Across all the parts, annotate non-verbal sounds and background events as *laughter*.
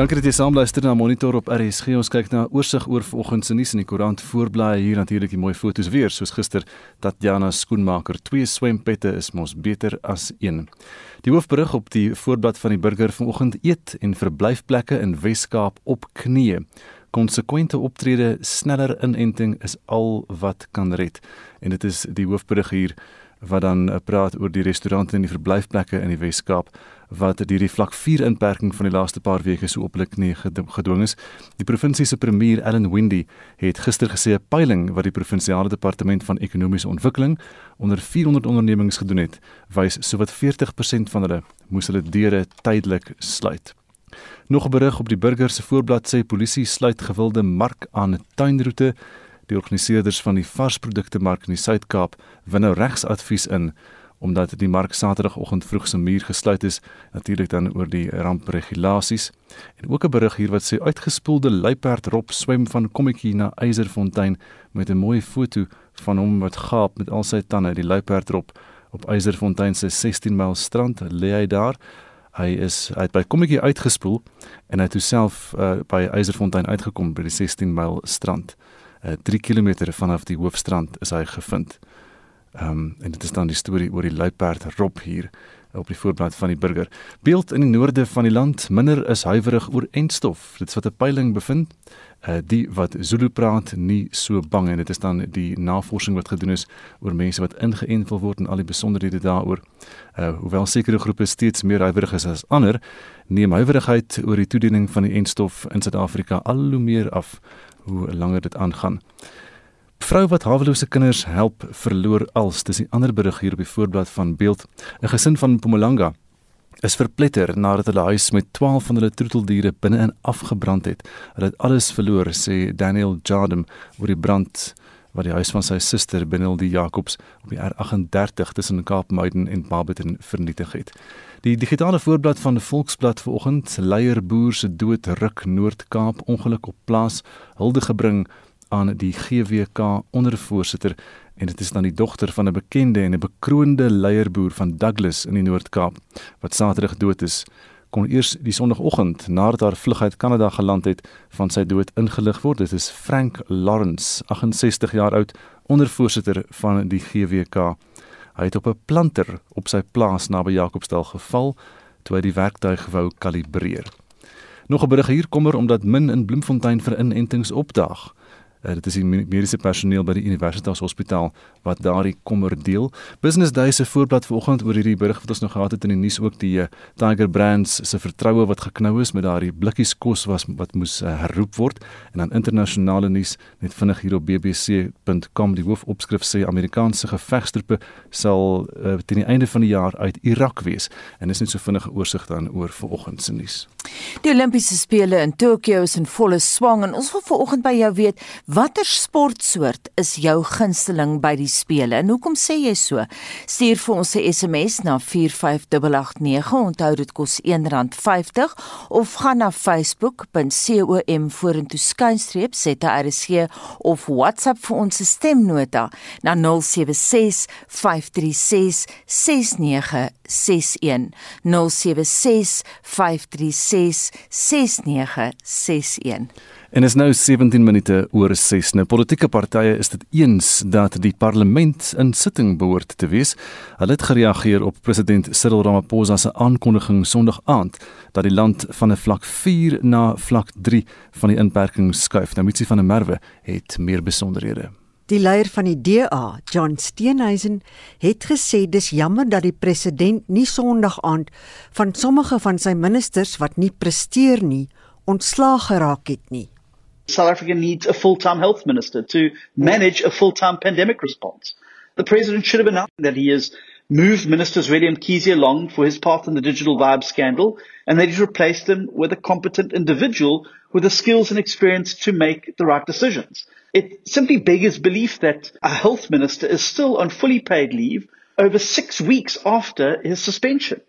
Dankie dat jy saamluister na Monitor op RSG. Ons kyk na oorsig oor vanoggend se nuus in die koerant voorblaai hier natuurlik die mooi foto's weer soos gister Tatjana skoenmaker twee swempette is mos beter as een. Die hoofberig op die voorblad van die burger vanoggend eet en verblyfplekke in Wes-Kaap op knieë. Konsekwente optrede, sneller inenting is al wat kan red. En dit is die hoofberig hier wat dan praat oor die restaurante en die verblyfplekke in die Wes-Kaap wat deur die vlak 4 inperking van die laaste paar weke so oplik nie gedwing is. Die provinsie se premier Ellen Windy het gister gesê 'n peiling wat die provinsiale departement van ekonomiese ontwikkeling onder 400 ondernemings gedoen het, wys sowat 40% van hulle moes hulle deure tydelik sluit. Nog 'n berig op die burger se voorblad sê polisie sluit gewilde mark aan 'n tuinroete. Die organiseerders van die varsprodukte mark in die Suid-Kaap win nou regsadvies in omdat die mark Saterdagoggend vroeg se muur gesluit is, natuurlik dan oor die rampregulasies. En ook 'n berig hier wat sê uitgespoelde luiperd rop swem van kommetjie na Eiserfontein met 'n mooi foto van hom wat gaap met al sy tande die luiperd rop op Eiserfontein se 16 myl strand lê hy daar. Hy is het by kommetjie uitgespoel en hy het homself uh, by Eiserfontein uitgekom by die 16 myl strand. Uh, 3 km vanaf die hoofstrand is hy gevind. Ehm um, en dit is dan die storie oor die luiperd Rob hier op die voorblad van die burger. Beeld in die noorde van die land minder is huiwerig oor entstof. Dit is wat 'n peiling bevind. Uh die wat Zulu praat nie so bang en dit is dan die navorsing wat gedoen is oor mense wat ingeënt wil word en al die besonderhede daaroor. Uh hoewel sekere groepe steeds meer huiwerig is as ander, neem huiwerigheid oor die toediening van die entstof in Suid-Afrika al hoe meer af hoe langer dit aangaan. Vrou wat hawelose kinders help verloor als. Dis 'n ander berig hier op die voorblad van Beeld. 'n Gesin van Mpumalanga is verpletter nadat hulle huis met 12 van hulle troeteldiere binne-in afgebrand het. Hulle het alles verloor, sê Daniel Jardam oor die brand wat die huis van sy suster Benel die Jacobs op die R38 tussen Kaapmuiden en Barberton vernietig het. Die digitale voorblad van die Volksblad vanoggend, leierboer se dood ruk Noord-Kaap ongeluk op plaas hulde gebring aan die GWK ondervoorsitter en dit is dan die dogter van 'n bekende en 'n bekroonde leierboer van Douglas in die Noord-Kaap wat Saterdag dood is. Kon eers die sonoggend nadat haar vlug uit Kanada geland het van sy dood ingelig word. Dit is Frank Lawrence 68 jaar oud ondervoorsitter van die GWK hy het op 'n planter op sy plaas naby Jacobsdal geval toe hy die werktuig wou kalibreer. Nog 'n berig hier kommer omdat min in Bloemfontein vir inentings opdaag Uh, dit is die mediese personeel by die Universiteitshospitaal wat daardie kommer deel. Business Day se voorblad vanoggend oor hierdie berig wat ons nog gehad het in die nuus ook die uh, Tiger Brands se vertroue wat geknou is met daardie blikkies kos was wat moes uh, herroep word en dan internasionale nuus net vinnig hier op bbc.com die hoofopskrif sê Amerikaanse gevegstroepe sal uh, teen die einde van die jaar uit Irak wees en dis net so vinnige oorsig dan oor vanoggend se nuus. Die Olimpiese spele in Tokio is in volle swang en ons wil vanoggend by jou weet Watter sportsoort is jou gunsteling by die spele? En hoekom sê jy so? Stuur vir ons 'n SMS na 45889. Onthou dit kos R1.50 of gaan na facebook.com vorentoe skynstreep ZRC of WhatsApp vir ons stemnota na 076 536 6961 076 536 6961 En is nou 17 minute oor 6. Nou politieke partye is dit eens dat die parlement in sitting behoort te wees. Hulle het gereageer op president Cyril Ramaphosa se aankondiging Sondag aand dat die land van 'n vlak 4 na vlak 3 van die inperking skuif. Nou Mitsi van der Merwe het meer besonderhede. Die leier van die DA, John Steenhuisen, het gesê dis jammer dat die president nie Sondag aand van sommige van sy ministers wat nie presteer nie, ontslaag geraak het nie. South Africa needs a full-time health minister to manage a full-time pandemic response. The president should have announced that he has moved ministers and Kesey along for his part in the digital vibe scandal and that he's replaced him with a competent individual with the skills and experience to make the right decisions. It simply beggars belief that a health minister is still on fully paid leave over six weeks after his suspension.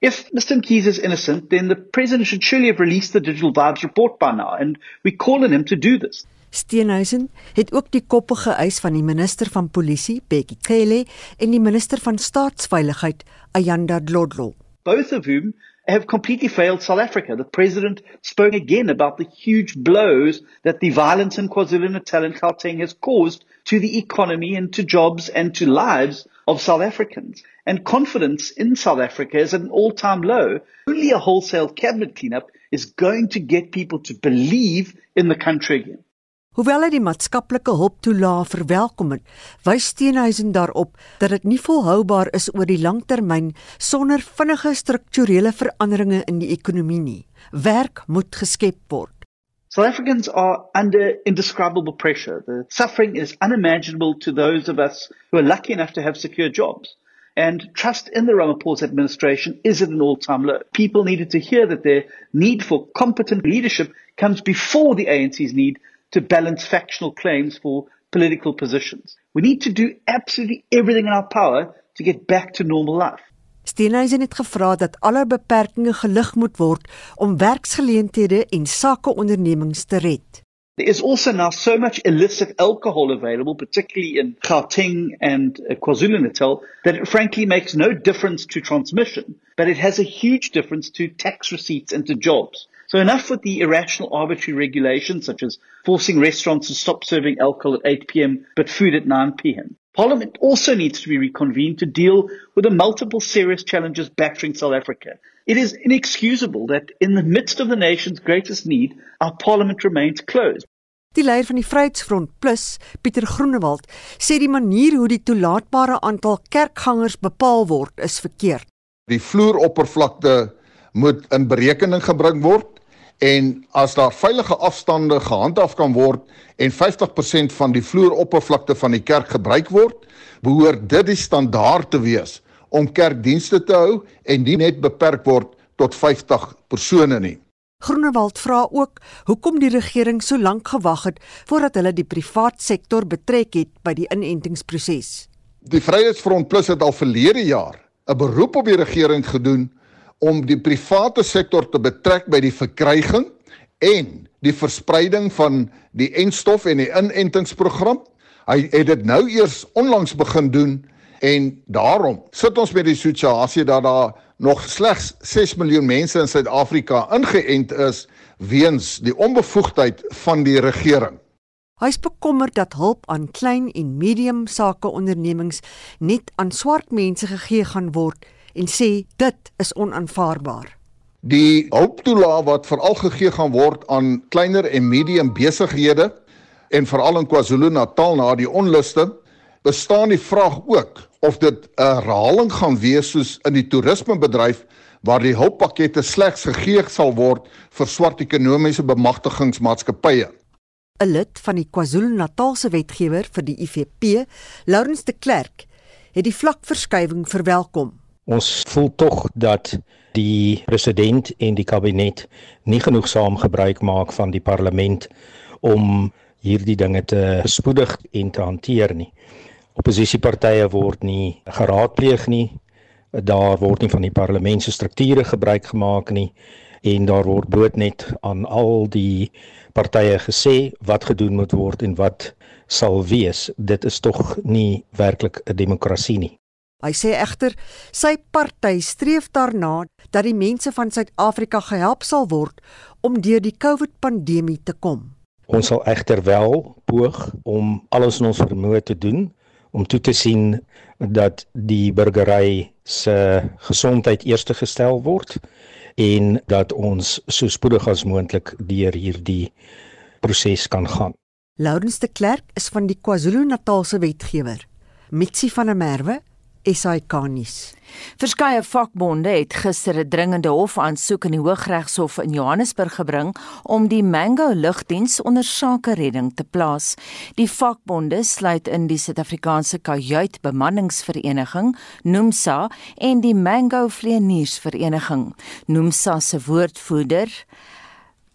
If Mr. Mkhize is innocent, then the president should surely have released the Digital Vibes report by now, and we call on him to do this. Steenhuisen het ook die koppige eis van die minister van polisie, Bekkie Cele, en die minister van staatsveiligheid, Ayanda Dlodlo. Both of whom have completely failed South Africa. The president spoke again about the huge blows that the violence in KwaZulu-Natal and Gauteng has caused to the economy and to jobs and to lives of South Africans. And confidence in South Africa is at an all-time low. Only a wholesale cabinet cleanup is going to get people to believe in the country again. Hoewel hy die maatskaplike hulptoelaag verwelkom het, wys Steenhuisen daarop dat dit nie volhoubaar is oor die langtermyn sonder vinnige strukturele veranderinge in die ekonomie nie. Werk moet geskep word. South Africans are under indescribable pressure. The suffering is unimaginable to those of us who are lucky enough to have secure jobs. And trust in the Ramaphosa administration is at an all-time low. People needed to hear that their need for competent leadership comes before the ANC's need to balance factional claims for political positions. We need to do absolutely everything in our power to get back to normal life. Steenhuisen het gevra dat alle beperkings gelig moet word om werksgeleenthede en sakeondernemings te red. There is also now so much illicit alcohol available, particularly in Gauteng and uh, KwaZulu-Natal, that it frankly makes no difference to transmission, but it has a huge difference to tax receipts and to jobs. So enough with the irrational arbitrary regulations such as forcing restaurants to stop serving alcohol at 8 p.m. but food at 9 p.m. Parliament also needs to be reconvened to deal with the multiple serious challenges battering South Africa. It is inexcusable that in the midst of the nation's greatest need, our parliament remains closed. Die leier van die Vryheidsfront Plus, Pieter Groenewald, sê die manier hoe die toelaatbare aantal kerkgangers bepaal word, is verkeerd. Die vloeroppervlakte moet in berekening gebring word en as daar veilige afstande gehandhaaf kan word en 50% van die vloeroppervlakte van die kerk gebruik word, behoort dit die standaard te wees om kerkdienste te hou en nie net beperk word tot 50 persone nie. Groenewald vra ook hoekom die regering so lank gewag het voordat hulle die privaat sektor betrek het by die inentingsproses. Die Vryheidsfront Plus het al verlede jaar 'n beroep op die regering gedoen om die private sektor te betrek by die verkryging en die verspreiding van die enstof en die inentingsprogram. Hy het dit nou eers onlangs begin doen en daarom sit ons met die situasie dat daar nog slegs 6 miljoen mense in Suid-Afrika ingeënt is weens die onbevoegdheid van die regering. Hy is bekommerd dat hulp aan klein en medium sakeondernemings net aan swart mense gegee gaan word en sê dit is onaanvaarbaar. Die hulptoelaag wat veral gegee gaan word aan kleiner en medium besighede en veral in KwaZulu-Natal na die onluste, bestaan die vraag ook of dit 'n herhaling gaan wees soos in die toerismebedryf waar die hulppakkette slegs gegee sal word vir swart ekonomiese bemagtigingsmaatskappye. 'n Lid van die KwaZulu-Natalse wetgewer vir die IFP, Laurens de Klerk, het die vlakverskywing verwelkom. Ons voel tog dat die president en die kabinet nie genoeg saam gebruik maak van die parlement om hierdie dinge te spoedig en te hanteer nie. Opposisiepartye word nie geraadpleeg nie. Daar word nie van die parlement se strukture gebruik gemaak nie en daar word bloot net aan al die partye gesê wat gedoen moet word en wat sal wees. Dit is tog nie werklik 'n demokrasie nie. Hy sê egter sy party streef daarna dat die mense van Suid-Afrika gehelp sal word om deur die COVID-pandemie te kom. Ons sal egter wel poog om alles in ons vermoë te doen om toe te sien dat die burgery se gesondheid eerste gestel word en dat ons so spoedig as moontlik deur hierdie proses kan gaan. Laurens de Klerk is van die KwaZulu-Natalse wetgewer. Mitsi van der Merwe SAK nuus. Verskeie vakbonde het gister 'n dringende hofaansoek in die Hooggeregshof in Johannesburg gebring om die Mango lugdiens onder sakeredding te plaas. Die vakbonde sluit in die Suid-Afrikaanse Kajuit Bemanningsvereniging, NUMSA, en die Mango Vlieëniersvereniging. NUMSA se woordvoerder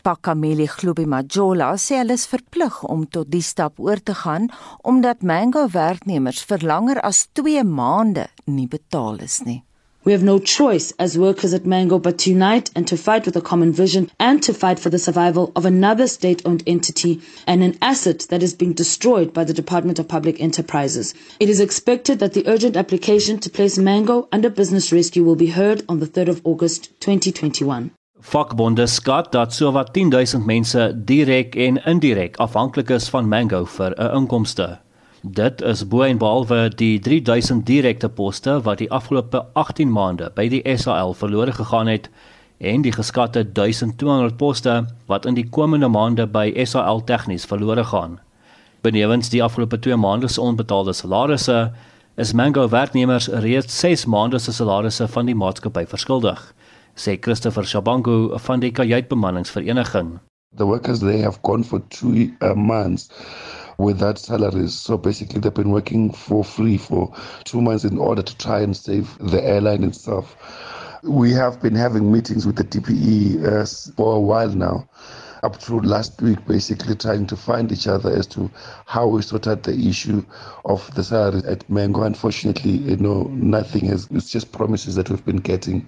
Pakameli Khlubi Majola sê hulle is verplig om tot die stap oor te gaan omdat Mango werknemers vir langer as 2 maande nie betaal is nie. We have no choice as workers at Mango but to unite and to fight with a common vision and to fight for the survival of another state owned entity and an asset that is being destroyed by the Department of Public Enterprises. It is expected that the urgent application to place Mango under business rescue will be heard on the 3rd of August 2021. Vakbonde skat dat sowat 10000 mense direk en indirek afhanklik is van Mango vir 'n inkomste. Dit is bo en behalwe die 3000 direkte poste wat die afgelope 18 maande by die SAL verlore gegaan het en die geskatte 1200 poste wat in die komende maande by SAL tegnies verlore gaan. Benewens die afgelope 2 maande se onbetaalde salarisse is Mango werknemers reeds 6 maande se salarisse van die maatskappy verskuldig sê Christopher Shabangu van die kajuitbemanningsvereniging. The workers they have gone for 2 uh, months without salaries. So basically they've been working for free for 2 months in order to try and save the airline itself. We have been having meetings with the DPE uh, for a while now up to last week basically trying to find each other as to how we sort out the issue of the salary at Mango. Unfortunately, you know, nothing has, it's just promises that we've been getting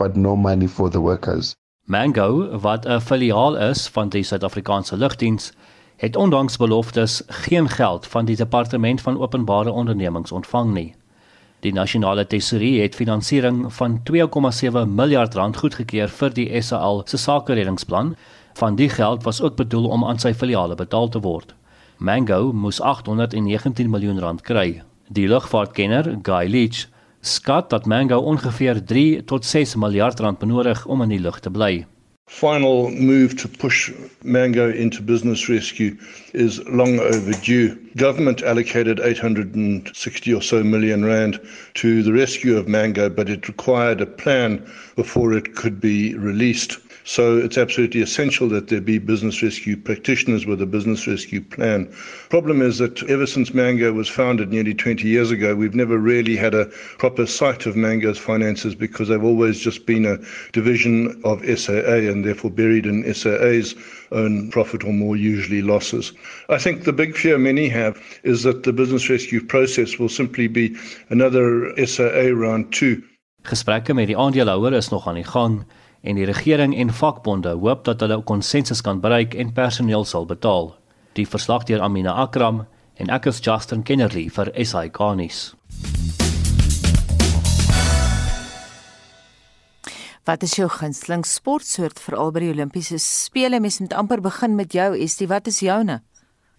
but no money for the workers. Mango, wat 'n filiaal is van die Suid-Afrikaanse Lugdiens, het ondanks beloftes geen geld van die Departement van Openbare Ondernemings ontvang nie. Die nasionale tesourier het finansiering van 2,7 miljard rand goedgekeur vir die SAL se sakereddingsplan. Van die geld was ook bedoel om aan sy filiale betaal te word. Mango moes 819 miljoen rand kry. Die lugvaartkenner, Guy Leach, skat dat Mango ongeveer 3 tot 6 miljard rand benodig om in die lug te bly. Final move to push Mango into business rescue is long overdue. Government allocated 860 or so million rand to the rescue of Mango, but it required a plan before it could be released. So it's absolutely essential that there be business rescue practitioners with a business rescue plan. Problem is that ever since Mango was founded nearly 20 years ago, we've never really had a proper sight of Mango's finances because they've always just been a division of SAA and therefore buried in SAA's own profit or more usually losses. I think the big fear many have is that the business rescue process will simply be another SAA round 2. Gesprekke met die aandeelhouers is nog aan die gang en die regering en vakbonde hoop dat hulle 'n konsensus kan bereik en personeel sal betaal. Die verslag deur Amina Akram en ek is Justin Kennerly vir SI Garnis. Wat is jou gunsteling sportsoort veral by die Olimpiese spele? Mens moet amper begin met jou, Estie. Wat is joune?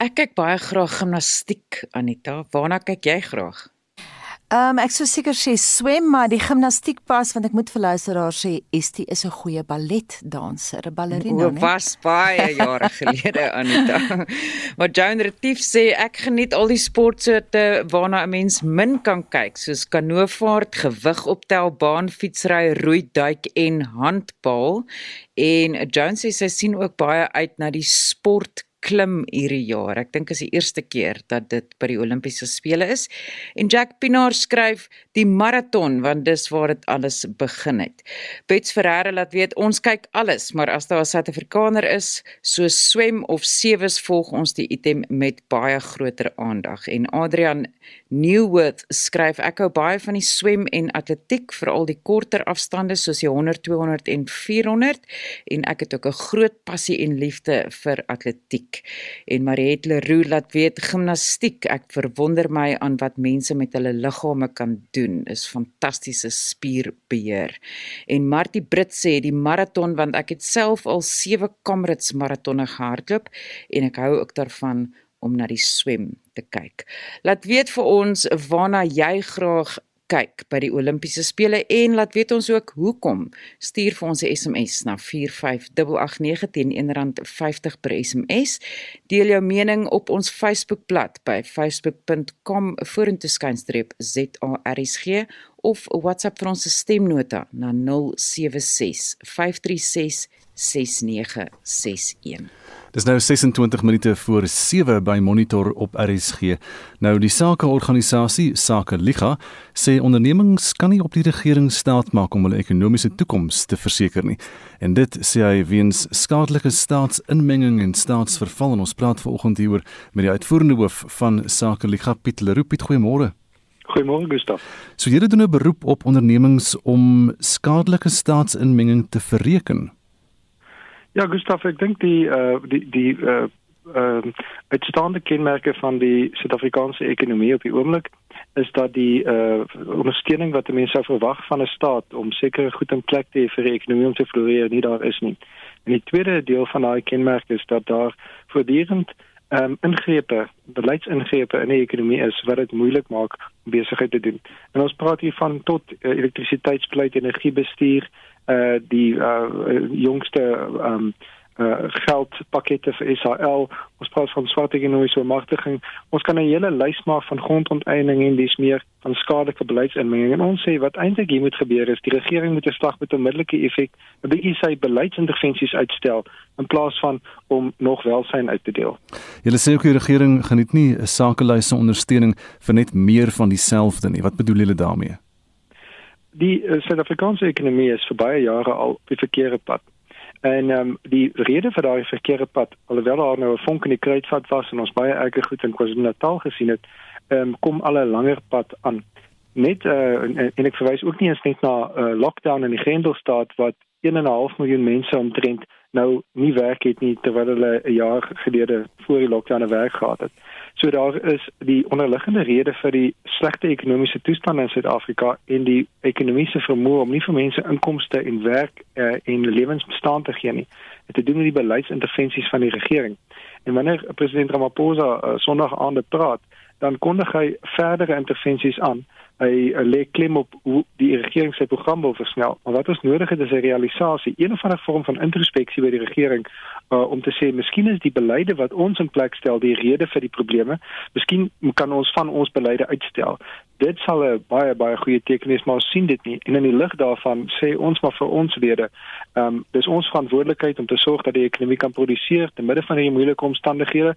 Ek kyk baie graag gimnastiek, Anita. Waarna kyk jy graag? Ehm um, ek sou seker sê swem, maar die gimnastiek pas want ek moet vir luisteraars sê Estie is 'n goeie balletdanser, 'n ballerina, né? Was baie *laughs* jare gelede Anita. Maar Joan Retief sê ek geniet al die sportsoorte waarna 'n mens min kan kyk, soos kanoevaart, gewig optel, baanfietsry, roei, duik en handbal. En Joan sê sy sien ook baie uit na die sport klim hierdie jaar. Ek dink is die eerste keer dat dit by die Olimpiese spele is. En Jack Pinaar skryf die maraton want dis waar dit alles begin het. Bets Ferreira laat weet ons kyk alles, maar as daar 'n Suid-Afrikaner is, so swem of sewes volg ons die item met baie groter aandag. En Adrian Newworth skryf ek hou baie van die swem en atletiek, veral die korter afstande soos die 100, 200 en 400 en ek het ook 'n groot passie en liefde vir atletiek musiek. En Mariette Leroux laat weet gimnastiek. Ek verwonder my aan wat mense met hulle liggame kan doen. Is fantastiese spierbeheer. En Martie Brits sê die maraton want ek het self al 7 Kamerads maratonne gehardloop en ek hou ook daarvan om na die swem te kyk. Laat weet vir ons waarna jy graag kyk by die Olimpiese spele en laat weet ons ook hoekom. Stuur vir ons 'n SMS na 45889 teen R1.50 per SMS. Deel jou mening op ons Facebookblad by facebook.com vorentoeskynstreep ZARSG of WhatsApp vir ons stemnota na 076 536 6961. Dis nou 26 minute voor 7 by Monitor op RSG. Nou die sakeorganisasie Sake Liga sê ondernemings kan nie op die regering staat maak om hulle ekonomiese toekoms te verseker nie. En dit sê hy weens skadelike staatsinmenging en staatsverval en ons praat vanoggend hieroor met die uitvoerende hoof van Sake Liga Piet Leroux. Piet, goeiemôre. Goeiemôre Gustaf. So julle doen 'n beroep op ondernemings om skadelike staatsinmenging te verreken. Ja Gustaf, ek dink die uh die die uh ehm uh, uitstaande kenmerke van die Suid-Afrikaanse ekonomie op die oomblik is dat die uh ondersteuning wat mense sou verwag van 'n staat om seker goed in plek te hê vir die ekonomie om te floreer nie daar is nie. En die tweede deel van daai kenmerk is dat daar voortdurend ehm um, ingrepe, beleidsingrepe in die ekonomie is wat dit moeilik maak om besigheid te doen. En ons praat hier van tot uh, elektrisiteitsbeleid, energiebestuur, uh die uh jongste um, uh geldpakkette vir SAL, ons praat van swart ekonomiese bemagtiging. Ons kan 'n hele lys maak van grondonteiening en dis meer van skadelike beleidsinmenging. En ons sê wat eintlik hier moet gebeur is die regering moet 'n slag met onmiddellike effek 'n bietjie sy beleidsintervensies uitstel in plaas van om nog welsyn uit te deel. Julle sê ook die regering geniet nie 'n sakelyse ondersteuning vir net meer van dieselfde nie. Wat bedoel julle daarmee? Die uh, Suid-Afrikaanse ekonomie is vir baie jare al op die verkeerde pad. En ehm um, die rede vir daai verkeerde pad, alhoewel daar nou 'n vonk in die kruitvat was en ons baie erge goed in KwaZulu-Natal gesien het, ehm um, kom al 'n langer pad aan. Net uh, en, en ek verwys ook nie eens net na uh, lockdown in die Grendelstaat wat 1.5 miljoen mense omtrent nou nie werk het nie terwyl hulle 'n jaar gelede voor die lockdown 'n werk gehad het. So daar is die onderliggende rede vir die slegte ekonomiese toestand in Suid-Afrika en die ekonomiese vermoë om nie vir mense inkomste en werk uh, en lewensbestand te gee nie. Dit te doen met die beleidsintervensies van die regering. En wanneer president Ramaphosa uh, Sondag aande praat, dan kondig hy verdere intervensies aan hy lê klem op hoe die regering sy program wil versnel. Maar wat ons nodig het is 'n realisasie, een of ander vorm van introspeksie by die regering uh, om te sê miskien is die beleide wat ons in plek stel die rede vir die probleme. Miskien kan ons van ons beleide uitstel. Dit sal 'n baie baie goeie teken wees, maar ons sien dit nie. En in die lig daarvan sê ons maar vir ons lede, ehm um, dis ons verantwoordelikheid om te sorg dat die ekonomie kan produseer te midde van hierdie moeilike omstandighede.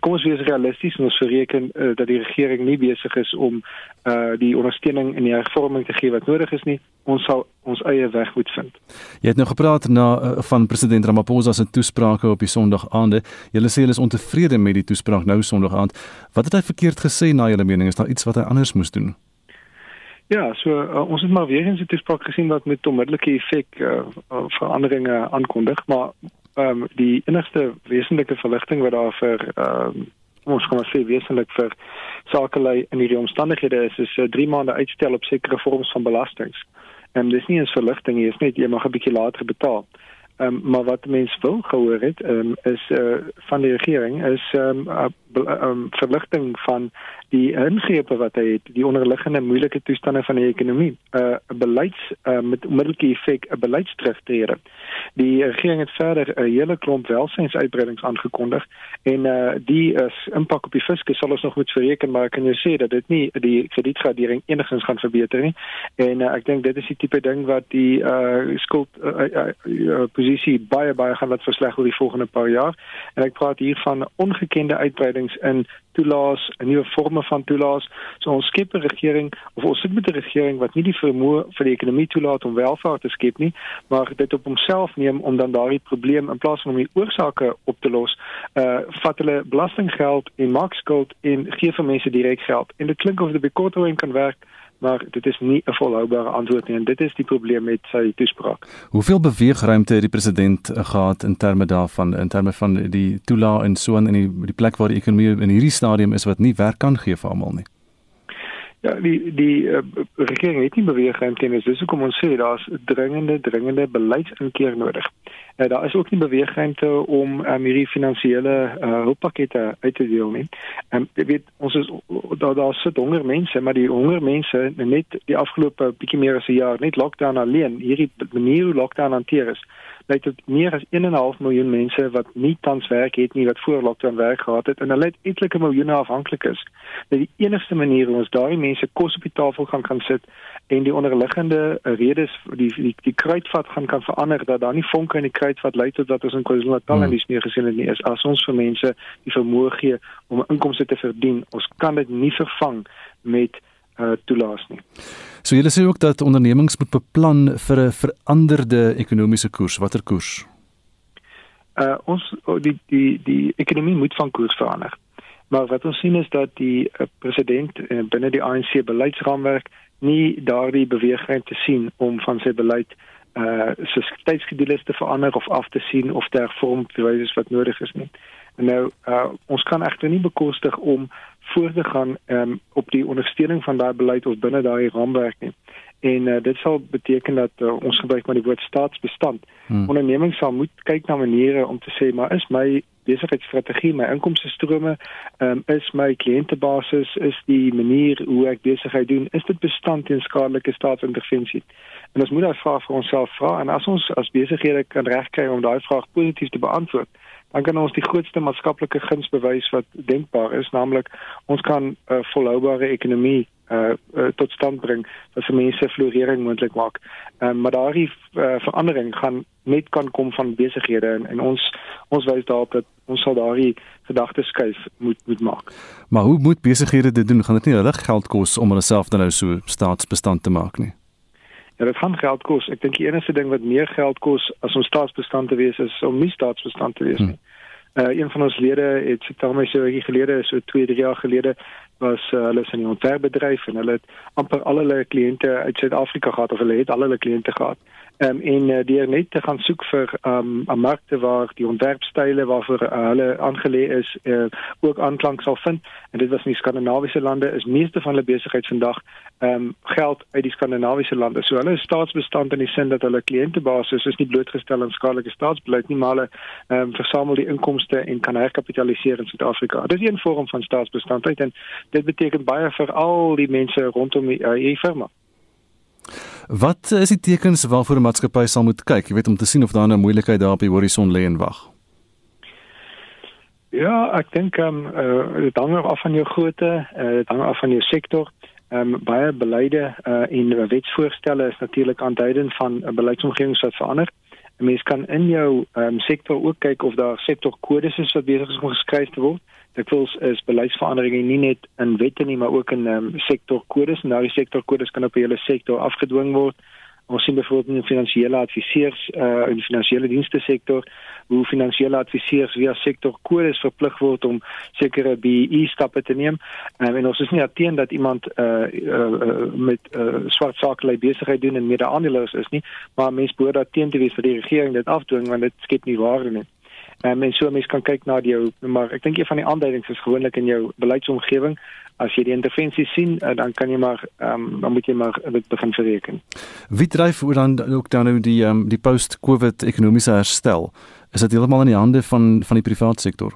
Kom ons wees realisties en ons verreken uh, dat die regering nie besig is om uh die ondersteuning en die hervorming te gee wat nodig is nie. Ons sal ons eie weg moet vind. Jy het nou gepraat na uh, van president Ramaphosa se toesprake op die Sondag aande. Julle sê hulle is ontevrede met die toespraak nou Sondag aand. Wat het hy verkeerd gesê na julle mening? Is daar iets wat hy anders moes doen? Ja, so uh, ons het maar weer eens 'n toespraak gesien wat met onmiddellike effek uh, veranderinge aankondig, maar ehm um, die enigste wesenlike verligting wat daar vir ehm um, ons kan sê wesenlik vir sakelei in hierdie omstandighede is is 'n uh, 3 maande uitstel op sekere vorms van belastings. En dis nie 'n verligting nie, is net jy mag 'n bietjie later betaal. Ehm um, maar wat mense wil gehoor het, ehm um, is eh uh, van die regering is ehm um, 'n um, verligting van die ingrepe wat hy het, die onderliggende moeilike toestande van die ekonomie, 'n uh, beleids uh, met onmiddellike effek 'n beleidsterugtrede. Die regering het verder 'n hele klomp welsynsuitbreidings aangekondig en uh, die is impak op die fiskus sal ons nog moet bereken, maar kan jy sê dat dit nie die kredietgradering enigins gaan verbeter nie. En uh, ek dink dit is die tipe ding wat die uh, skuld uh, uh, uh, posisie baie baie gaan laat versleg oor die volgende paar jaar. En ek praat hier van ongekende uitbreiding veranderinge in toelaas, 'n nuwe forme van toelaas. So ons skep 'n regering of ons sit met 'n regering wat nie die vermoë vir die ekonomie toelaat om welvaart te skep nie, maar dit op homself neem om dan daardie probleem in plaas van om die oorsake op te los, uh vat hulle belastinggeld en maak skuld en gee vir mense direk geld. En dit klink of dit bekorting kan werk maar dit is nie 'n volhoubare antwoord nie en dit is die probleem met sy toespraak. Hoeveel beweegruimte het die president eh, gehad in terme daarvan in terme van die toelaat en so in die die plek waar die ekonomie in hierdie stadium is wat nie werk kan gee vir almal nie? Ja, die die uh, regering het nie beweegruimte nie. Dis hoekom ons sê daar's dringende dringende beleidsinkeer nodig. Uh, daar is ook nie beweegruimte om um, hierdie finansiële uh, hulppakkette uit te deel nie. Ehm um, jy weet ons is daar daar sit honger mense, maar die honger mense net die afgelope bietjie meer as 'n jaar net lockdown alleen hierdie manier hoe lockdown hanteer is lei tot meer as 1.5 miljoen mense wat nie tans werk het nie wat voor lockdown werk gehad het en hulle het etlike miljoene afhanklik is. Dit die enigste manier hoe ons daai mense kos op die tafel gaan kan sit en die onderliggende redes die die, die kruitvat gaan kan verander dat daar nie vonke in die kruitvat lei tot dat ons in KwaZulu-Natal hmm. en dis meer gesien het nie is as ons vir mense die vermoë gee om inkomste te verdien. Ons kan dit nie vervang met uh toelaas nie. So julle sê ook dat ondernemings moet beplan vir 'n veranderde ekonomiese koers. Watter koers? Uh ons oh, die die die ekonomie moet van koers verander. Maar wat ons sien is dat die uh, president uh, binne die ANC beleidsraamwerk nie daardie beweging te sien om van sy beleid uh sy tydskedules te verander of af te sien of te hervorm terwyl wat nodig is nie. En nou uh ons kan egter nie bekostig om voort te gaan um, op die ondersteuning van daai beleid of binne daai raamwerk nie. En uh, dit sal beteken dat uh, ons gebruik maar die woord staatsbestand. Hmm. Ondernemings sal moet kyk na maniere om te sê maar is my besigheidsstrategie, my inkomste strome, um, is my kliëntebasis, is die manier hoe ek besigheid doen, is dit bestand teen skadelike staatsintervensie? En ons moet daai vraag vir onsself vra en as ons as besighede kan regkry om daai vraag positief te beantwoord, dan kan ons die grootste maatskaplike guns bewys wat denkbaar is, naamlik ons kan 'n uh, volhoubare ekonomie uh, uh tot stand bring wat vir mense florering moontlik maak. Ehm uh, maar daardie uh, verandering gaan net kan kom van besighede en, en ons ons wys daarop dat ons sal daardie gedagtes skuif moet moet maak. Maar hoe moet besighede dit doen? Gaan dit nie hulle geld kos om hulle self nou so staatsbestand te maak nie? Ja, dit gaan geld kos. Ek dink die enigste ding wat meer geld kos as om staatsbestand te wees is om nie staatsbestand te wees nie. Hmm. Uh een van ons lede het sit daarmee so 'n rukkie gelede, so 2, 3 jaar gelede was uh, hulle in 'n ontwerpbedryf en hulle het amper al hulle kliënte uit Suid-Afrika gehad of hulle het al hulle kliënte gehad um, en uh, die net te gaan soek vir um, 'n markte waar die ontwerpstyle waarvoor uh, hulle aangelê is uh, ook aanklank sal vind. En dit was in die skandinawiese lande is meeste van hulle besigheid vandag um, geld uit die skandinawiese lande. So hulle is staatsbestand in die sin dat hulle kliëntebasis is nie blootgestel aan skadelike staatsbeleid nie maar hulle um, versamel die inkomste en kan herkapitaliseer in Suid-Afrika. Dit is 'n vorm van staatsbestandheid en dit beteken baie vir al die mense rondom die uh, firma Wat is die tekens waarvoor 'n maatskappy sal moet kyk, jy weet om te sien of daar 'n moeilikheid daar op die horison lê en wag? Ja, ek dink ehm um, uh, dit hang af van jou grootte, uh, dit hang af van jou sektor. Ehm um, baie beleide uh, en wetsvoorstelle is natuurlik aanduidend van 'n beleidsomgewing wat verander. 'n Mens kan in jou ehm um, sektor ook kyk of daar sektorkodes is wat besig is om geskryf te word dikwels is beleidsveranderinge nie net in wette nie, maar ook in um, sektorkodes. Nou die sektorkodes kan op 'n hele sektor afgedwing word. Ons sien byvoorbeeld in finansiële adviseurs uh in die finansiële dienste sektor hoe finansiële adviseurs via sektorkodes verplig word om sekere BEE stappe te neem. Um, en ons is nie ateen dat iemand uh, uh, uh met uh, swart sakelei besigheid doen en mede-aandelers is nie, maar mens behoort dat teen te wees vir die regering dit afdwing want dit skep nie waarde nie. Um, en so mense kan kyk na jou maar ek dink een van die aanduidings is gewoonlik in jou beleidsomgewing as jy die intervensie sien uh, dan kan jy maar um, dan moet jy maar dit begin bereken. Wie dryf oor dan ook dan nou die um, die post-covid ekonomiese herstel? Is dit heeltemal in die hande van van die private sektor?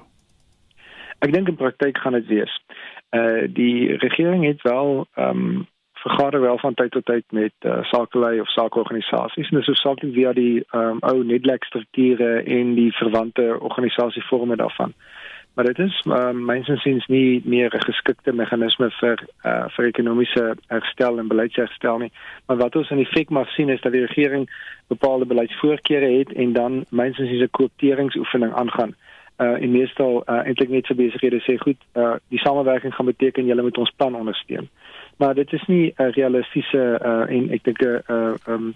Ek dink in praktyk gaan dit wees. Uh die regering het wel ehm um, vergader wel van tyd tot tyd met uh, sakelei of sakeorganisasies en dis hoofsaaklik via die um, ou Nedlac strukture en die verwante organisasieforme daarvan. Maar dit is um, mynsiens nie meer 'n geskikte meganisme vir uh, vir ekonomiese herstel en beleidsherstel nie. Maar wat ons in effek maar sien is dat die regering bepaalde beleidsvoorkeure het en dan mynsiens 'n koopteringsoefening aangaan. Uh in meestal uh, eintlik net vir besighede sê goed, uh, die samewerking gaan beteken julle moet ons plan ondersteun maar dit is nie 'n realistiese uh, en ek dink 'n uh, um,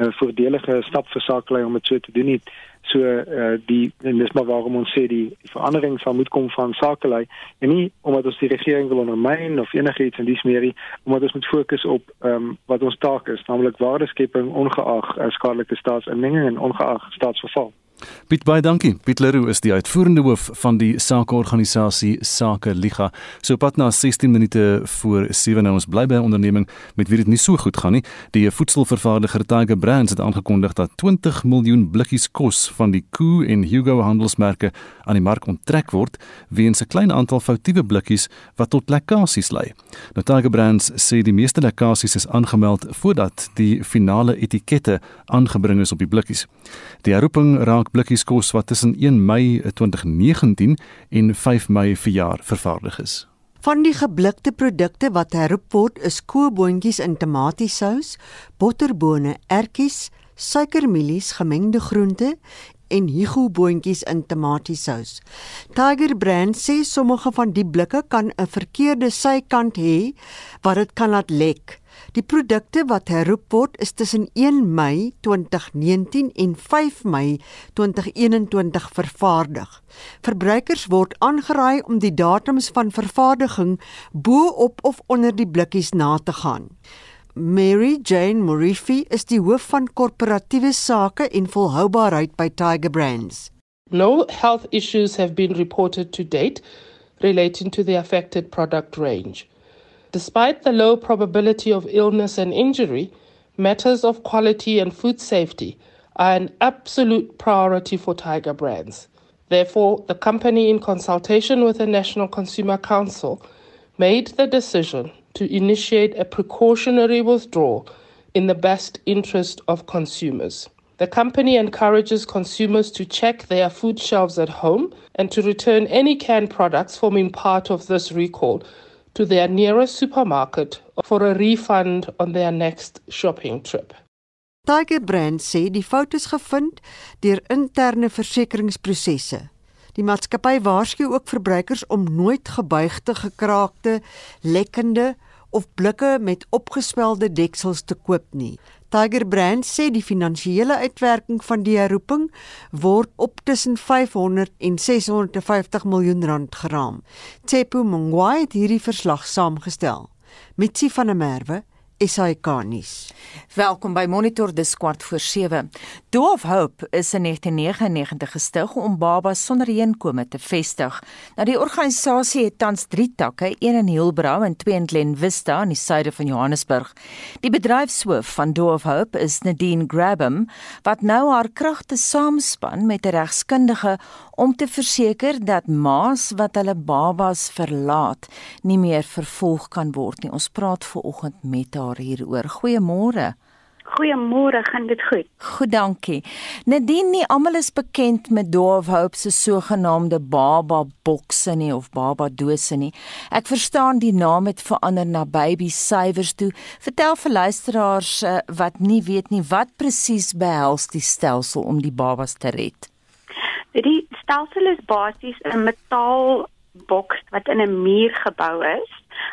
'n voordelige stap vir sakelei om dit so te doen nie. So uh, die en dis maar waarom ons sê die, die verandering sal moet kom van sakelei en nie omdat ons die regering wil ondermyn of enigiets in dies meer nie, omdat ons moet fokus op um, wat ons taak is, naamlik waardeskepping ongeag uh, skadelike staatsinmenging en ongeag staatsverval. Piet baie dankie. Piet Leroux is die uitvoerende hoof van die sakeorganisasie Sake Liga. So pad na 16 minute voor 7 nou ons bly by 'n onderneming met wie dit nie so goed gaan nie. Die voedselvervaardiger Tiger Brands het aangekondig dat 20 miljoen blikkies kos van die Koo en Hugo handelsmerke aan die mark onttrek word weens 'n klein aantal foutiewe blikkies wat tot lekkasies lei. Nou Tiger Brands sê die meeste lekkasies is aangemeld voordat die finale etikette aangebring is op die blikkies. Die herroeping raak blikkies kos wat tussen 1 Mei 2019 en 5 Mei verjaar vervaardig is. Van die geblikte produkte wat herroep word is kooboontjies in tomatiesous, botterbone, ertjies, suikermielies, gemengde groente en higoboontjies in tomatiesous. Tiger Brand sê sommige van die blikke kan 'n verkeerde sykant hê wat dit kan laat lek. Die produkte wat herroep word is tussen 1 Mei 2019 en 5 Mei 2021 vervaardig. Verbruikers word aangeraai om die datums van vervaardiging bo-op of onder die blikkies na te gaan. Mary Jane Morifi is die hoof van korporatiewe sake en volhoubaarheid by Tiger Brands. No health issues have been reported to date relating to the affected product range. Despite the low probability of illness and injury, matters of quality and food safety are an absolute priority for Tiger Brands. Therefore, the company, in consultation with the National Consumer Council, made the decision to initiate a precautionary withdrawal in the best interest of consumers. The company encourages consumers to check their food shelves at home and to return any canned products forming part of this recall to their nearest supermarket for a refund on their next shopping trip. Tiger Brand sê die fout is gevind deur interne versekeringsprosesse. Die maatskappy waarsku ook verbruikers om nooit gebuigde, gekraakte, lekkende of blikke met opgeswelde deksels te koop nie. Tiger Brand sê die finansiële uitwerking van die herroeping word op tussen 500 en 650 miljoen rand geraam. Tsepo Mongwai het hierdie verslag saamgestel. Mitsi van der Merwe SAK nuus. Welkom by Monitor dis kwart voor 7. Door of Hope is in 1999 gestig om babas sonder heenkome te vestig. Nou die organisasie het tans 3 takke, een in Hillbrow en twee in Glen Vista in die suide van Johannesburg. Die bedryfshoof van of Hope is Nadine Grabham wat nou haar kragte saamspan met 'n regskundige om te verseker dat ma's wat hulle babas verlaat nie meer vervolg kan word nie. Ons praat ver oggend met haar hieroor. Goeiemôre. Goeiemôre, gaan dit goed? Goed, dankie. Nadien nie almal is bekend met Dove Hope se sogenaamde baba bokse nie of baba dose nie. Ek verstaan die naam het verander na baby savers toe. Vertel vir luisteraars eh, wat nie weet nie wat presies behels die stelsel om die babas te red. Die stelsel is basies 'n metaal boks wat in 'n muur gebou is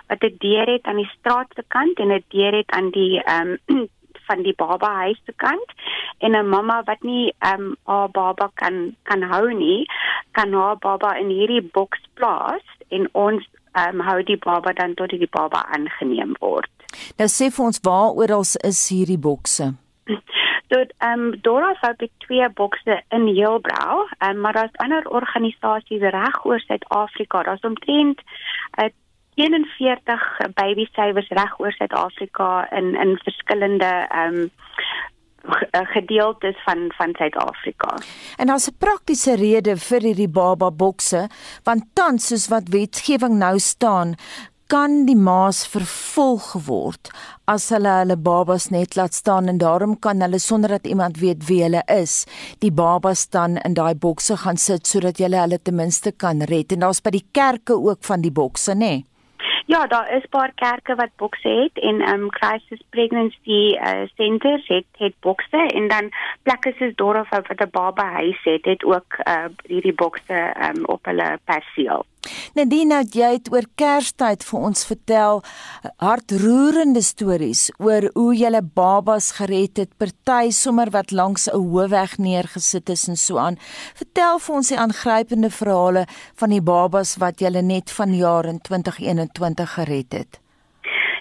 wat 'n deur het aan die straat se kant en 'n deur het aan die ehm um, *clears throat* van die baba huis se kant en 'n mamma wat nie ehm um, haar baba kan kan hou nie kan haar baba in hierdie boks plaas en ons ehm um, hou die baba dan tot die baba aangeneem word. Nou sê vir ons waar oral is hierdie bokse? *clears throat* Dit ehm um, Dora het ek twee bokse in Heelbrau, um, maar daar's ander organisasies reg oor Suid-Afrika. Daar's omtrent uh, 41 baby savers reg oor Suid-Afrika in in verskillende ehm um, gedeeltes van van Suid-Afrika. En daar's 'n praktiese rede vir hierdie baba bokse, want tans soos wat wetgewing nou staan, kan die maas vervolg word as hulle hulle babas net laat staan en daarom kan hulle sonder dat iemand weet wie hulle is, die babas dan in daai bokse gaan sit sodat jy hulle ten minste kan red. En daar's by die kerke ook van die bokse, nê? Nee? Ja, daar is paar kerke wat bokse het en um, crisis pregnancy uh, centers het het bokse en dan plekke soos Dorf wat 'n baba huis het, het ook uh, hierdie bokse um, op hulle perseel. Nadine, jy het oor Kerstyd vir ons vertel hartroerende stories oor hoe jy hulle babas gered het, party sommer wat langs 'n hoofweg neergesit is en so aan. Vertel vir ons die aangrypende verhale van die babas wat jy net vanjaar in 2021 gered het.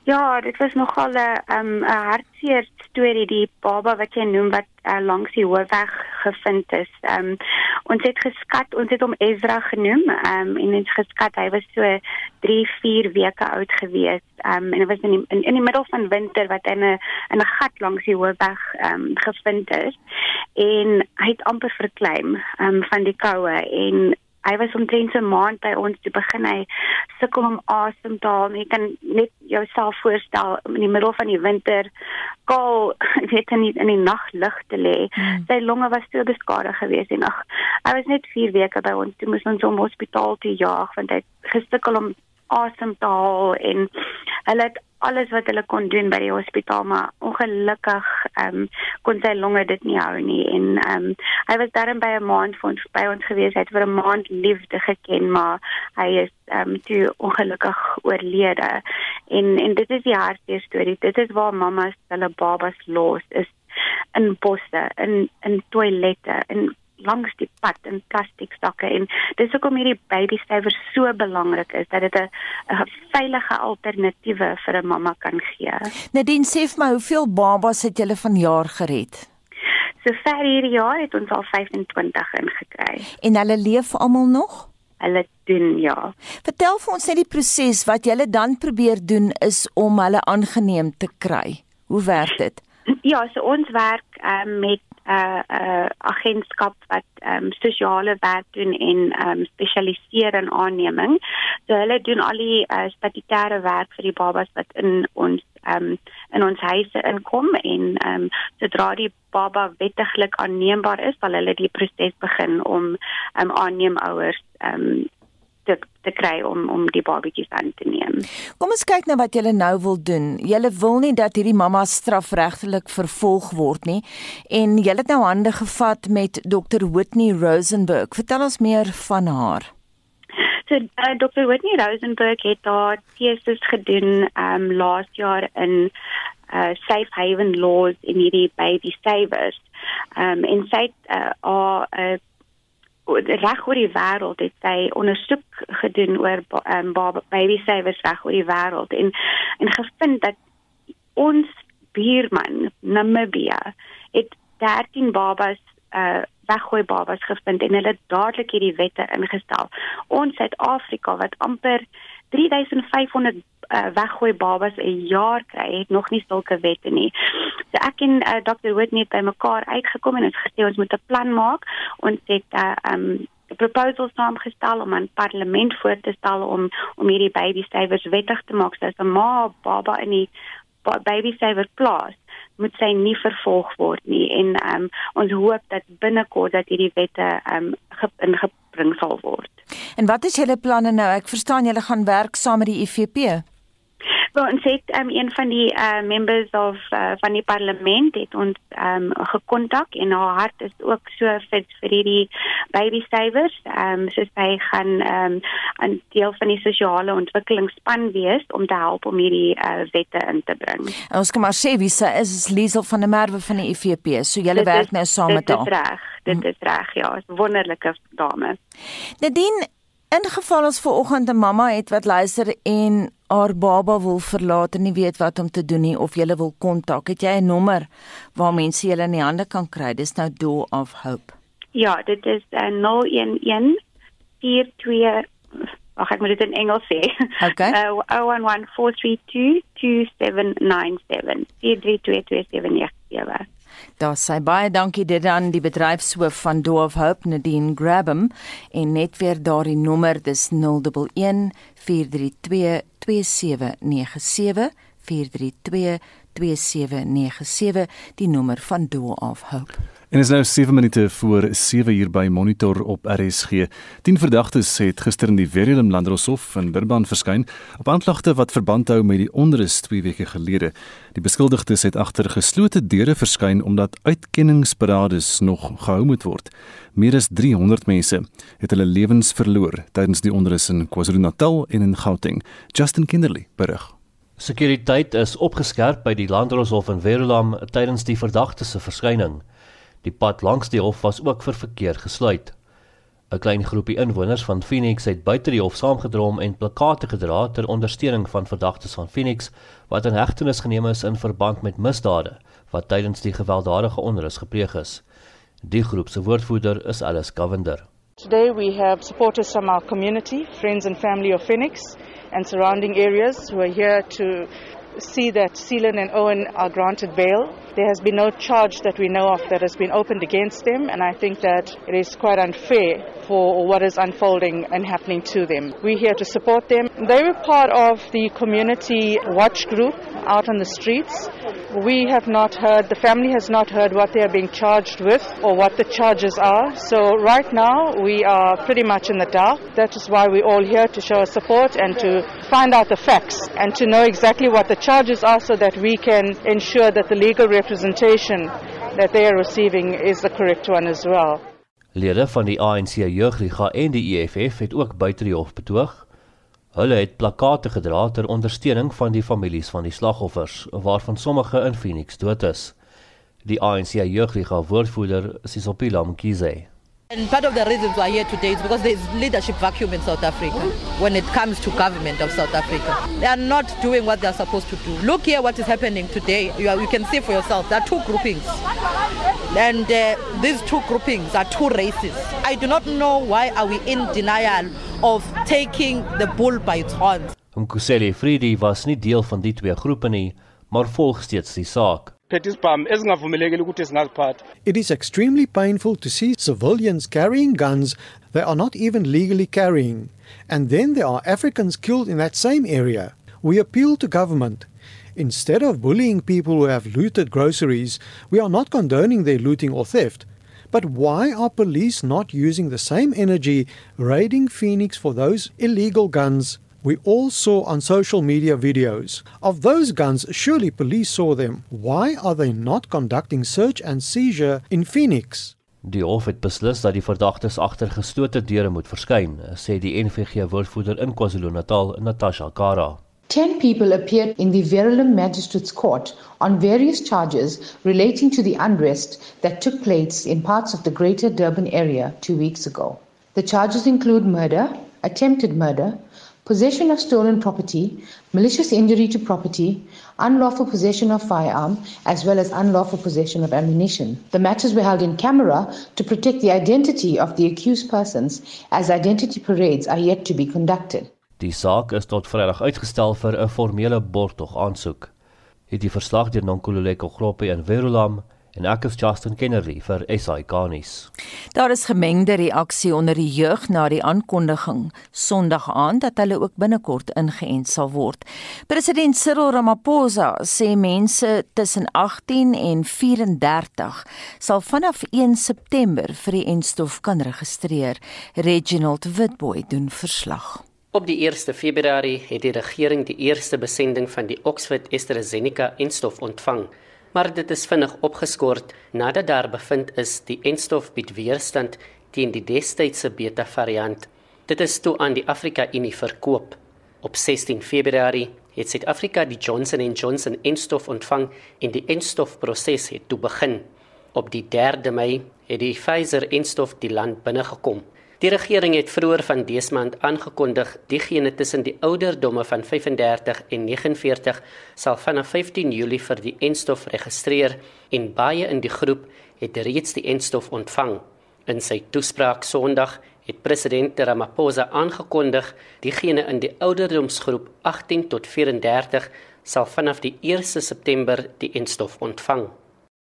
Ja, dit was nogal 'n um, 'n hartseer storie die baba wat jy noem wat uh, langs die hoofweg gevind is. Um, ons het geskat, ons het hom Ezra genoem um, en ons geskat hy was so 3, 4 weke oud gewees. Um, en dit was in die, in, in die middel van winter wat in 'n in 'n gat langs die hoofweg um, gevind is en hy het amper verkleim um, van die koue en hy was omtrent 'n maand by ons te begin hy sukkel om asem te haal. Jy kan net jouself voorstel in die middel van die winter kaal *laughs* weet in die, in die nag lig te lê. Hmm. sy longe was so beskadig geweest en ag hy was net 4 weke by ons toe moes ons hom hospitaal toe jaag want hy gesukkel om asem te haal en hulle het alles wat hulle kon doen by die hospitaal maar ongelukkig ehm um, kon sy longe dit nie hou nie. En ehm um, hy was daarin by 'n maand vir ons by ons gewees. Hy het vir 'n maand liefde geken maar hy is ehm um, toe ongelukkig oorlede. En en dit is die hartseer storie. Dit is waar mammas hulle babas los is in bosse in in toilette in langs die pad in plastiek sakke en dis hoekom hierdie baby saver so belangrik is dat dit 'n veilige alternatiewe vir 'n mamma kan gee. Nadine sê vir my, hoeveel babas het julle vanjaar gered? So ver hierdie jaar het ons al 25 ingekry. En hulle leef almal nog? Hulle doen ja. Vertel vir ons net die proses wat julle dan probeer doen is om hulle aangeneem te kry. Hoe werk dit? Ja, so ons werk um, met uh, uh, agentskap wat ehm um, sosiale werk doen en ehm um, spesialiseer in aanneming. So hulle doen al die uh, statutêre werk vir die babas wat in ons ehm um, in ons huise inkom en ehm um, sodra die baba wettiglik aanneembaar is, sal hulle die proses begin om ehm um, aanneemouers ehm um, te te kry om om die babatjies aan te neem. Kom ons kyk na wat julle nou wil doen. Julle wil nie dat hierdie mamma strafregtelik vervolg word nie en julle het nou hande gevat met Dr Whitney Rosenberg. Vertel ons meer van haar. So uh, Dr Whitney Rosenberg het daar teses gedoen um laas jaar in uh safe haven laws in hierdie baby savers. Um en sy het uh, 'n uh, reg oor die wêreld het sy ondersoek gedoen oor um, baby savers reg oor die wêreld en en gevind dat ons buurman Namibia het 13 babas uh weggooi babas gevind en hulle dadelik hierdie wette ingestel. Ons Suid-Afrika wat amper 3500 uh, weggooi babas 'n jaar kry, het nog nie sulke wette nie. So ek en uh, Dr. Whitney het by mekaar uitgekom en ons gesê ons moet 'n plan maak. Ons het 'n uh, um, proposal saamgestel om aan parlement voor te stel om om hierdie baby savers wettig te maak sodat 'n ma baba in die baby saver plaas moet sy nie vervolg word nie en um, ons hoop dat binnekort dat hierdie wette um, ingebring sal word. En wat is julle planne nou? Ek verstaan julle gaan werk saam met die IFP. Wel, ons het um, een van die uh, members of uh, van die parlement het ons um, gekontak en haar hart is ook so fit vir hierdie baby savers. Ehm um, so sy gaan ehm um, 'n deel van die sosiale ontwikkelingsspan wees om te help om hierdie uh, wette in te bring. En ons kan maar sê wie sy is, is Liesel van der Merwe van die IFP. So julle werk nou saam met haar. Dit is reg. Dit is reg. Ja, 'n wonderlike dame. Nadine Ingeval ons ver oggend 'n mamma het wat luister en haar baba wil verlaat en nie weet wat om te doen nie of jy wil kontak, het jy 'n nommer waar mense julle in die hande kan kry? Dis nou Door of Hope. Ja, dit is uh, 011 42 Ag ek moet dit in Engels sê. Okay. Uh, 0114322797. 432279. Daar sê baie dankie dit aan die bedryfshoof van Doof Hope Nadine Grabham en net weer daardie nommer dis 011 432 2797 432 2797 die nommer van Doof Hope. En is nou 7 minute voor 7 uur by Monitor op RSG. 10 verdagtes het gister in die Verulam Landroshof in Durban verskyn op aanklagte wat verband hou met die onrus 2 weke gelede. Die beskuldigdes het agter geslote deure verskyn omdat uitkenningsparades nog gehou moet word. Meer as 300 mense het hulle lewens verloor tydens die onrus in KwaZulu-Natal en in Gauteng. Justin Kinderly berig. Sekuriteit is opgeskerp by die Landroshof in Verulam tydens die verdagtes se verskyning. Die pad langs die hof was ook vir verkeer gesluit. 'n Klein groepie inwoners van Phoenix het buite die hof saamgedrom en plakate gedra ter ondersteuning van verdagtes van Phoenix wat in hegtenis geneem is in verband met misdade wat tydens die gewelddadige onrus gepleeg is. Die groep se woordvoerder is Alice Govender. Today we have supporters from our community, friends and family of Phoenix and surrounding areas who are here to see that Seelan and Owen are granted bail. There has been no charge that we know of that has been opened against them, and I think that it is quite unfair for what is unfolding and happening to them. We're here to support them. They were part of the community watch group out on the streets. We have not heard, the family has not heard what they are being charged with or what the charges are. So right now we are pretty much in the dark. That is why we're all here to show support and to find out the facts and to know exactly what the charges are so that we can ensure that the legal representation that they are receiving is the correct one as well. Lede van die ANC jeugliga en die EFF het ook buite die hof betoog Hulle het plakate gedra ter ondersteuning van die families van die slagoffers, waarvan sommige in Phoenix dood is. Die ANC jeugliga woordvoerder Sisopila Mkhize And part of the reasons we're here today is because there's leadership vacuum in South Africa when it comes to government of South Africa. They are not doing what they're supposed to do. Look here what is happening today. You, are, you can see for yourself. There are two groupings. And uh, these two groupings are two races. I do not know why are we in denial of taking the bull by its horns. Mkuseli Fridi was nie deel van die twee groepe nie, maar volg steeds die saak. It is extremely painful to see civilians carrying guns they are not even legally carrying, and then there are Africans killed in that same area. We appeal to government. Instead of bullying people who have looted groceries, we are not condoning their looting or theft. But why are police not using the same energy raiding Phoenix for those illegal guns we all saw on social media videos. Of those guns, surely police saw them. Why are they not conducting search and seizure in Phoenix? Die hof het beslis dat die verdagtes agter gestote deure moet verskyn, sê die NVG woordvoerder in KwaZulu-Natal, Natasha Kara. 10 people appeared in the Verulam Magistrates Court on various charges relating to the unrest that took place in parts of the Greater Durban area 2 weeks ago. The charges include murder, attempted murder, possession of stolen property, malicious injury to property, unlawful possession of firearm, as well as unlawful possession of ammunition. The matters were held in camera to protect the identity of the accused persons as identity parades are yet to be conducted. Die saak is tot Vrydag uitgestel vir 'n formele borgtog aansoek. Het die verslag deur Nonkululeko Groppe in Verulam en ek is Justin Kennedy vir SI Garnis. Daar is gemengde reaksie onder die jeug na die aankondiging Sondag aand dat hulle ook binnekort ingeënt sal word. President Cyril Ramaphosa sê mense tussen 18 en 34 sal vanaf 1 September vir die enstof kan registreer. Reginald Witboy doen verslag. Op die 1 Februarie het die regering die eerste besending van die Oxford AstraZeneca enstof ontvang maar dit is vinnig opgeskort nadat daar bevind is die enstof bied weerstand teen die destydse beta variant. Dit is toe aan die Afrika Unie verkoop. Op 16 Februarie het Suid-Afrika die Johnson & Johnson enstof ontvang en die enstofproses het toe begin. Op die 3de Mei het die Pfizer enstof die land binnegekom. Die regering het vroeër van dese maand aangekondig diegene tussen die ouderdomme van 35 en 49 sal vanaf 15 Julie vir die enstof registreer en baie in die groep het reeds die enstof ontvang. In sy toespraak Sondag het president Ramaphosa aangekondig diegene in die ouderdomsgroep 18 tot 34 sal vanaf die 1 September die enstof ontvang.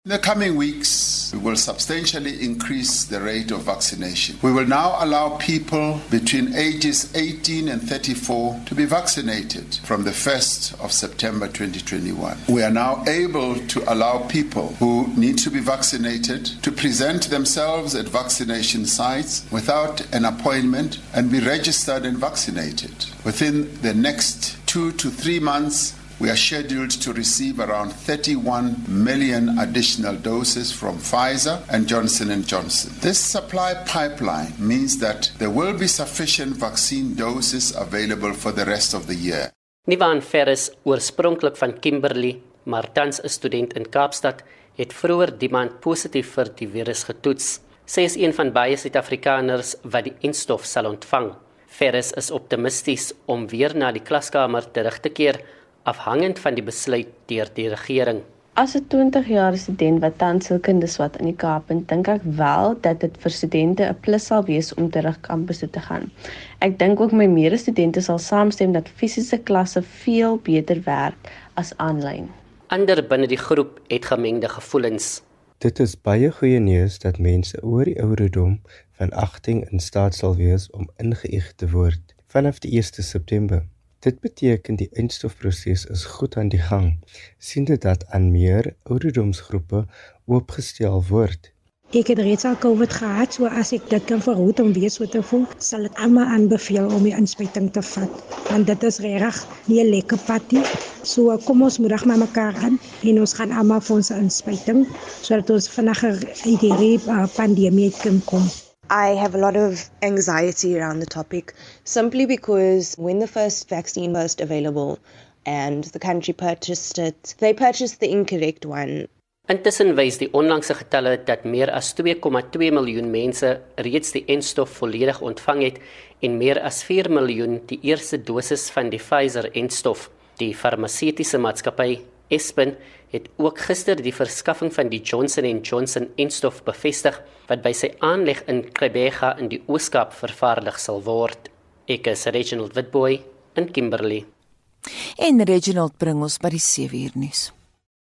In the coming weeks, we will substantially increase the rate of vaccination. We will now allow people between ages 18 and 34 to be vaccinated from the 1st of September 2021. We are now able to allow people who need to be vaccinated to present themselves at vaccination sites without an appointment and be registered and vaccinated. Within the next two to three months, we are scheduled to receive around 31 million additional doses from Pfizer and Johnson & Johnson. This supply pipeline means that there will be sufficient vaccine doses available for the rest of the year. Nivan Ferris, oorspronklik van Kimberley, maar tans 'n student in Kaapstad, het vroeër die maand positief vir die virus getoets. Sy is een van baie Suid-Afrikaners wat die enstof sal ontvang. Ferris is optimisties om weer na die klaskamer terug te keer afhangend van die besluit deur die regering. As 'n 20-jarige student wat tans sielkunde swat in die Kaap, dink ek wel dat dit vir studente 'n plus sal wees om terug kampus toe te gaan. Ek dink ook my medestudente sal saamstem dat fisiese klasse veel beter werk as aanlyn. Ander binne die groep het gemengde gevoelens. Dit is baie goeie nuus dat mense oor die ouderdom van 18 in staat sal wees om ingeënt te word vanaf die 1 September. Dit beteken die eindstofproses is goed aan die gang. sien dit dat aan meer ouderdomsgroepe oopgestel word. Ek het reeds al COVID gehad, so as ek dit kan verhoed om weer so te voel, sal ek almal aanbeveel om die inspuiting te vat, want dit is regtig nie 'n lekker pad nie. So kom ons moedig maar mekaar aan en ons gaan almal vir ons inspuiting sodat ons vinniger uit hierdie uh, pandemie kan kom. I have a lot of anxiety around the topic simply because when the first vaccine was available and the country purchased it, they purchased the incorrect one. Intussen wys die onlangse getalle dat meer as 2,2 miljoen mense reeds die enstof volledig ontvang het en meer as 4 miljoen die eerste dosis van die Pfizer enstof. Die farmaseutiese maatskappy Espen het ook gister die verskaffing van die Johnson & Johnson enstof bevestig wat by sy aanleg in Krebega in die Ooskaap vervaardig sal word. Ek is Reginald Witboy in Kimberley. En Reginald bring ons by die 7 uur nuus.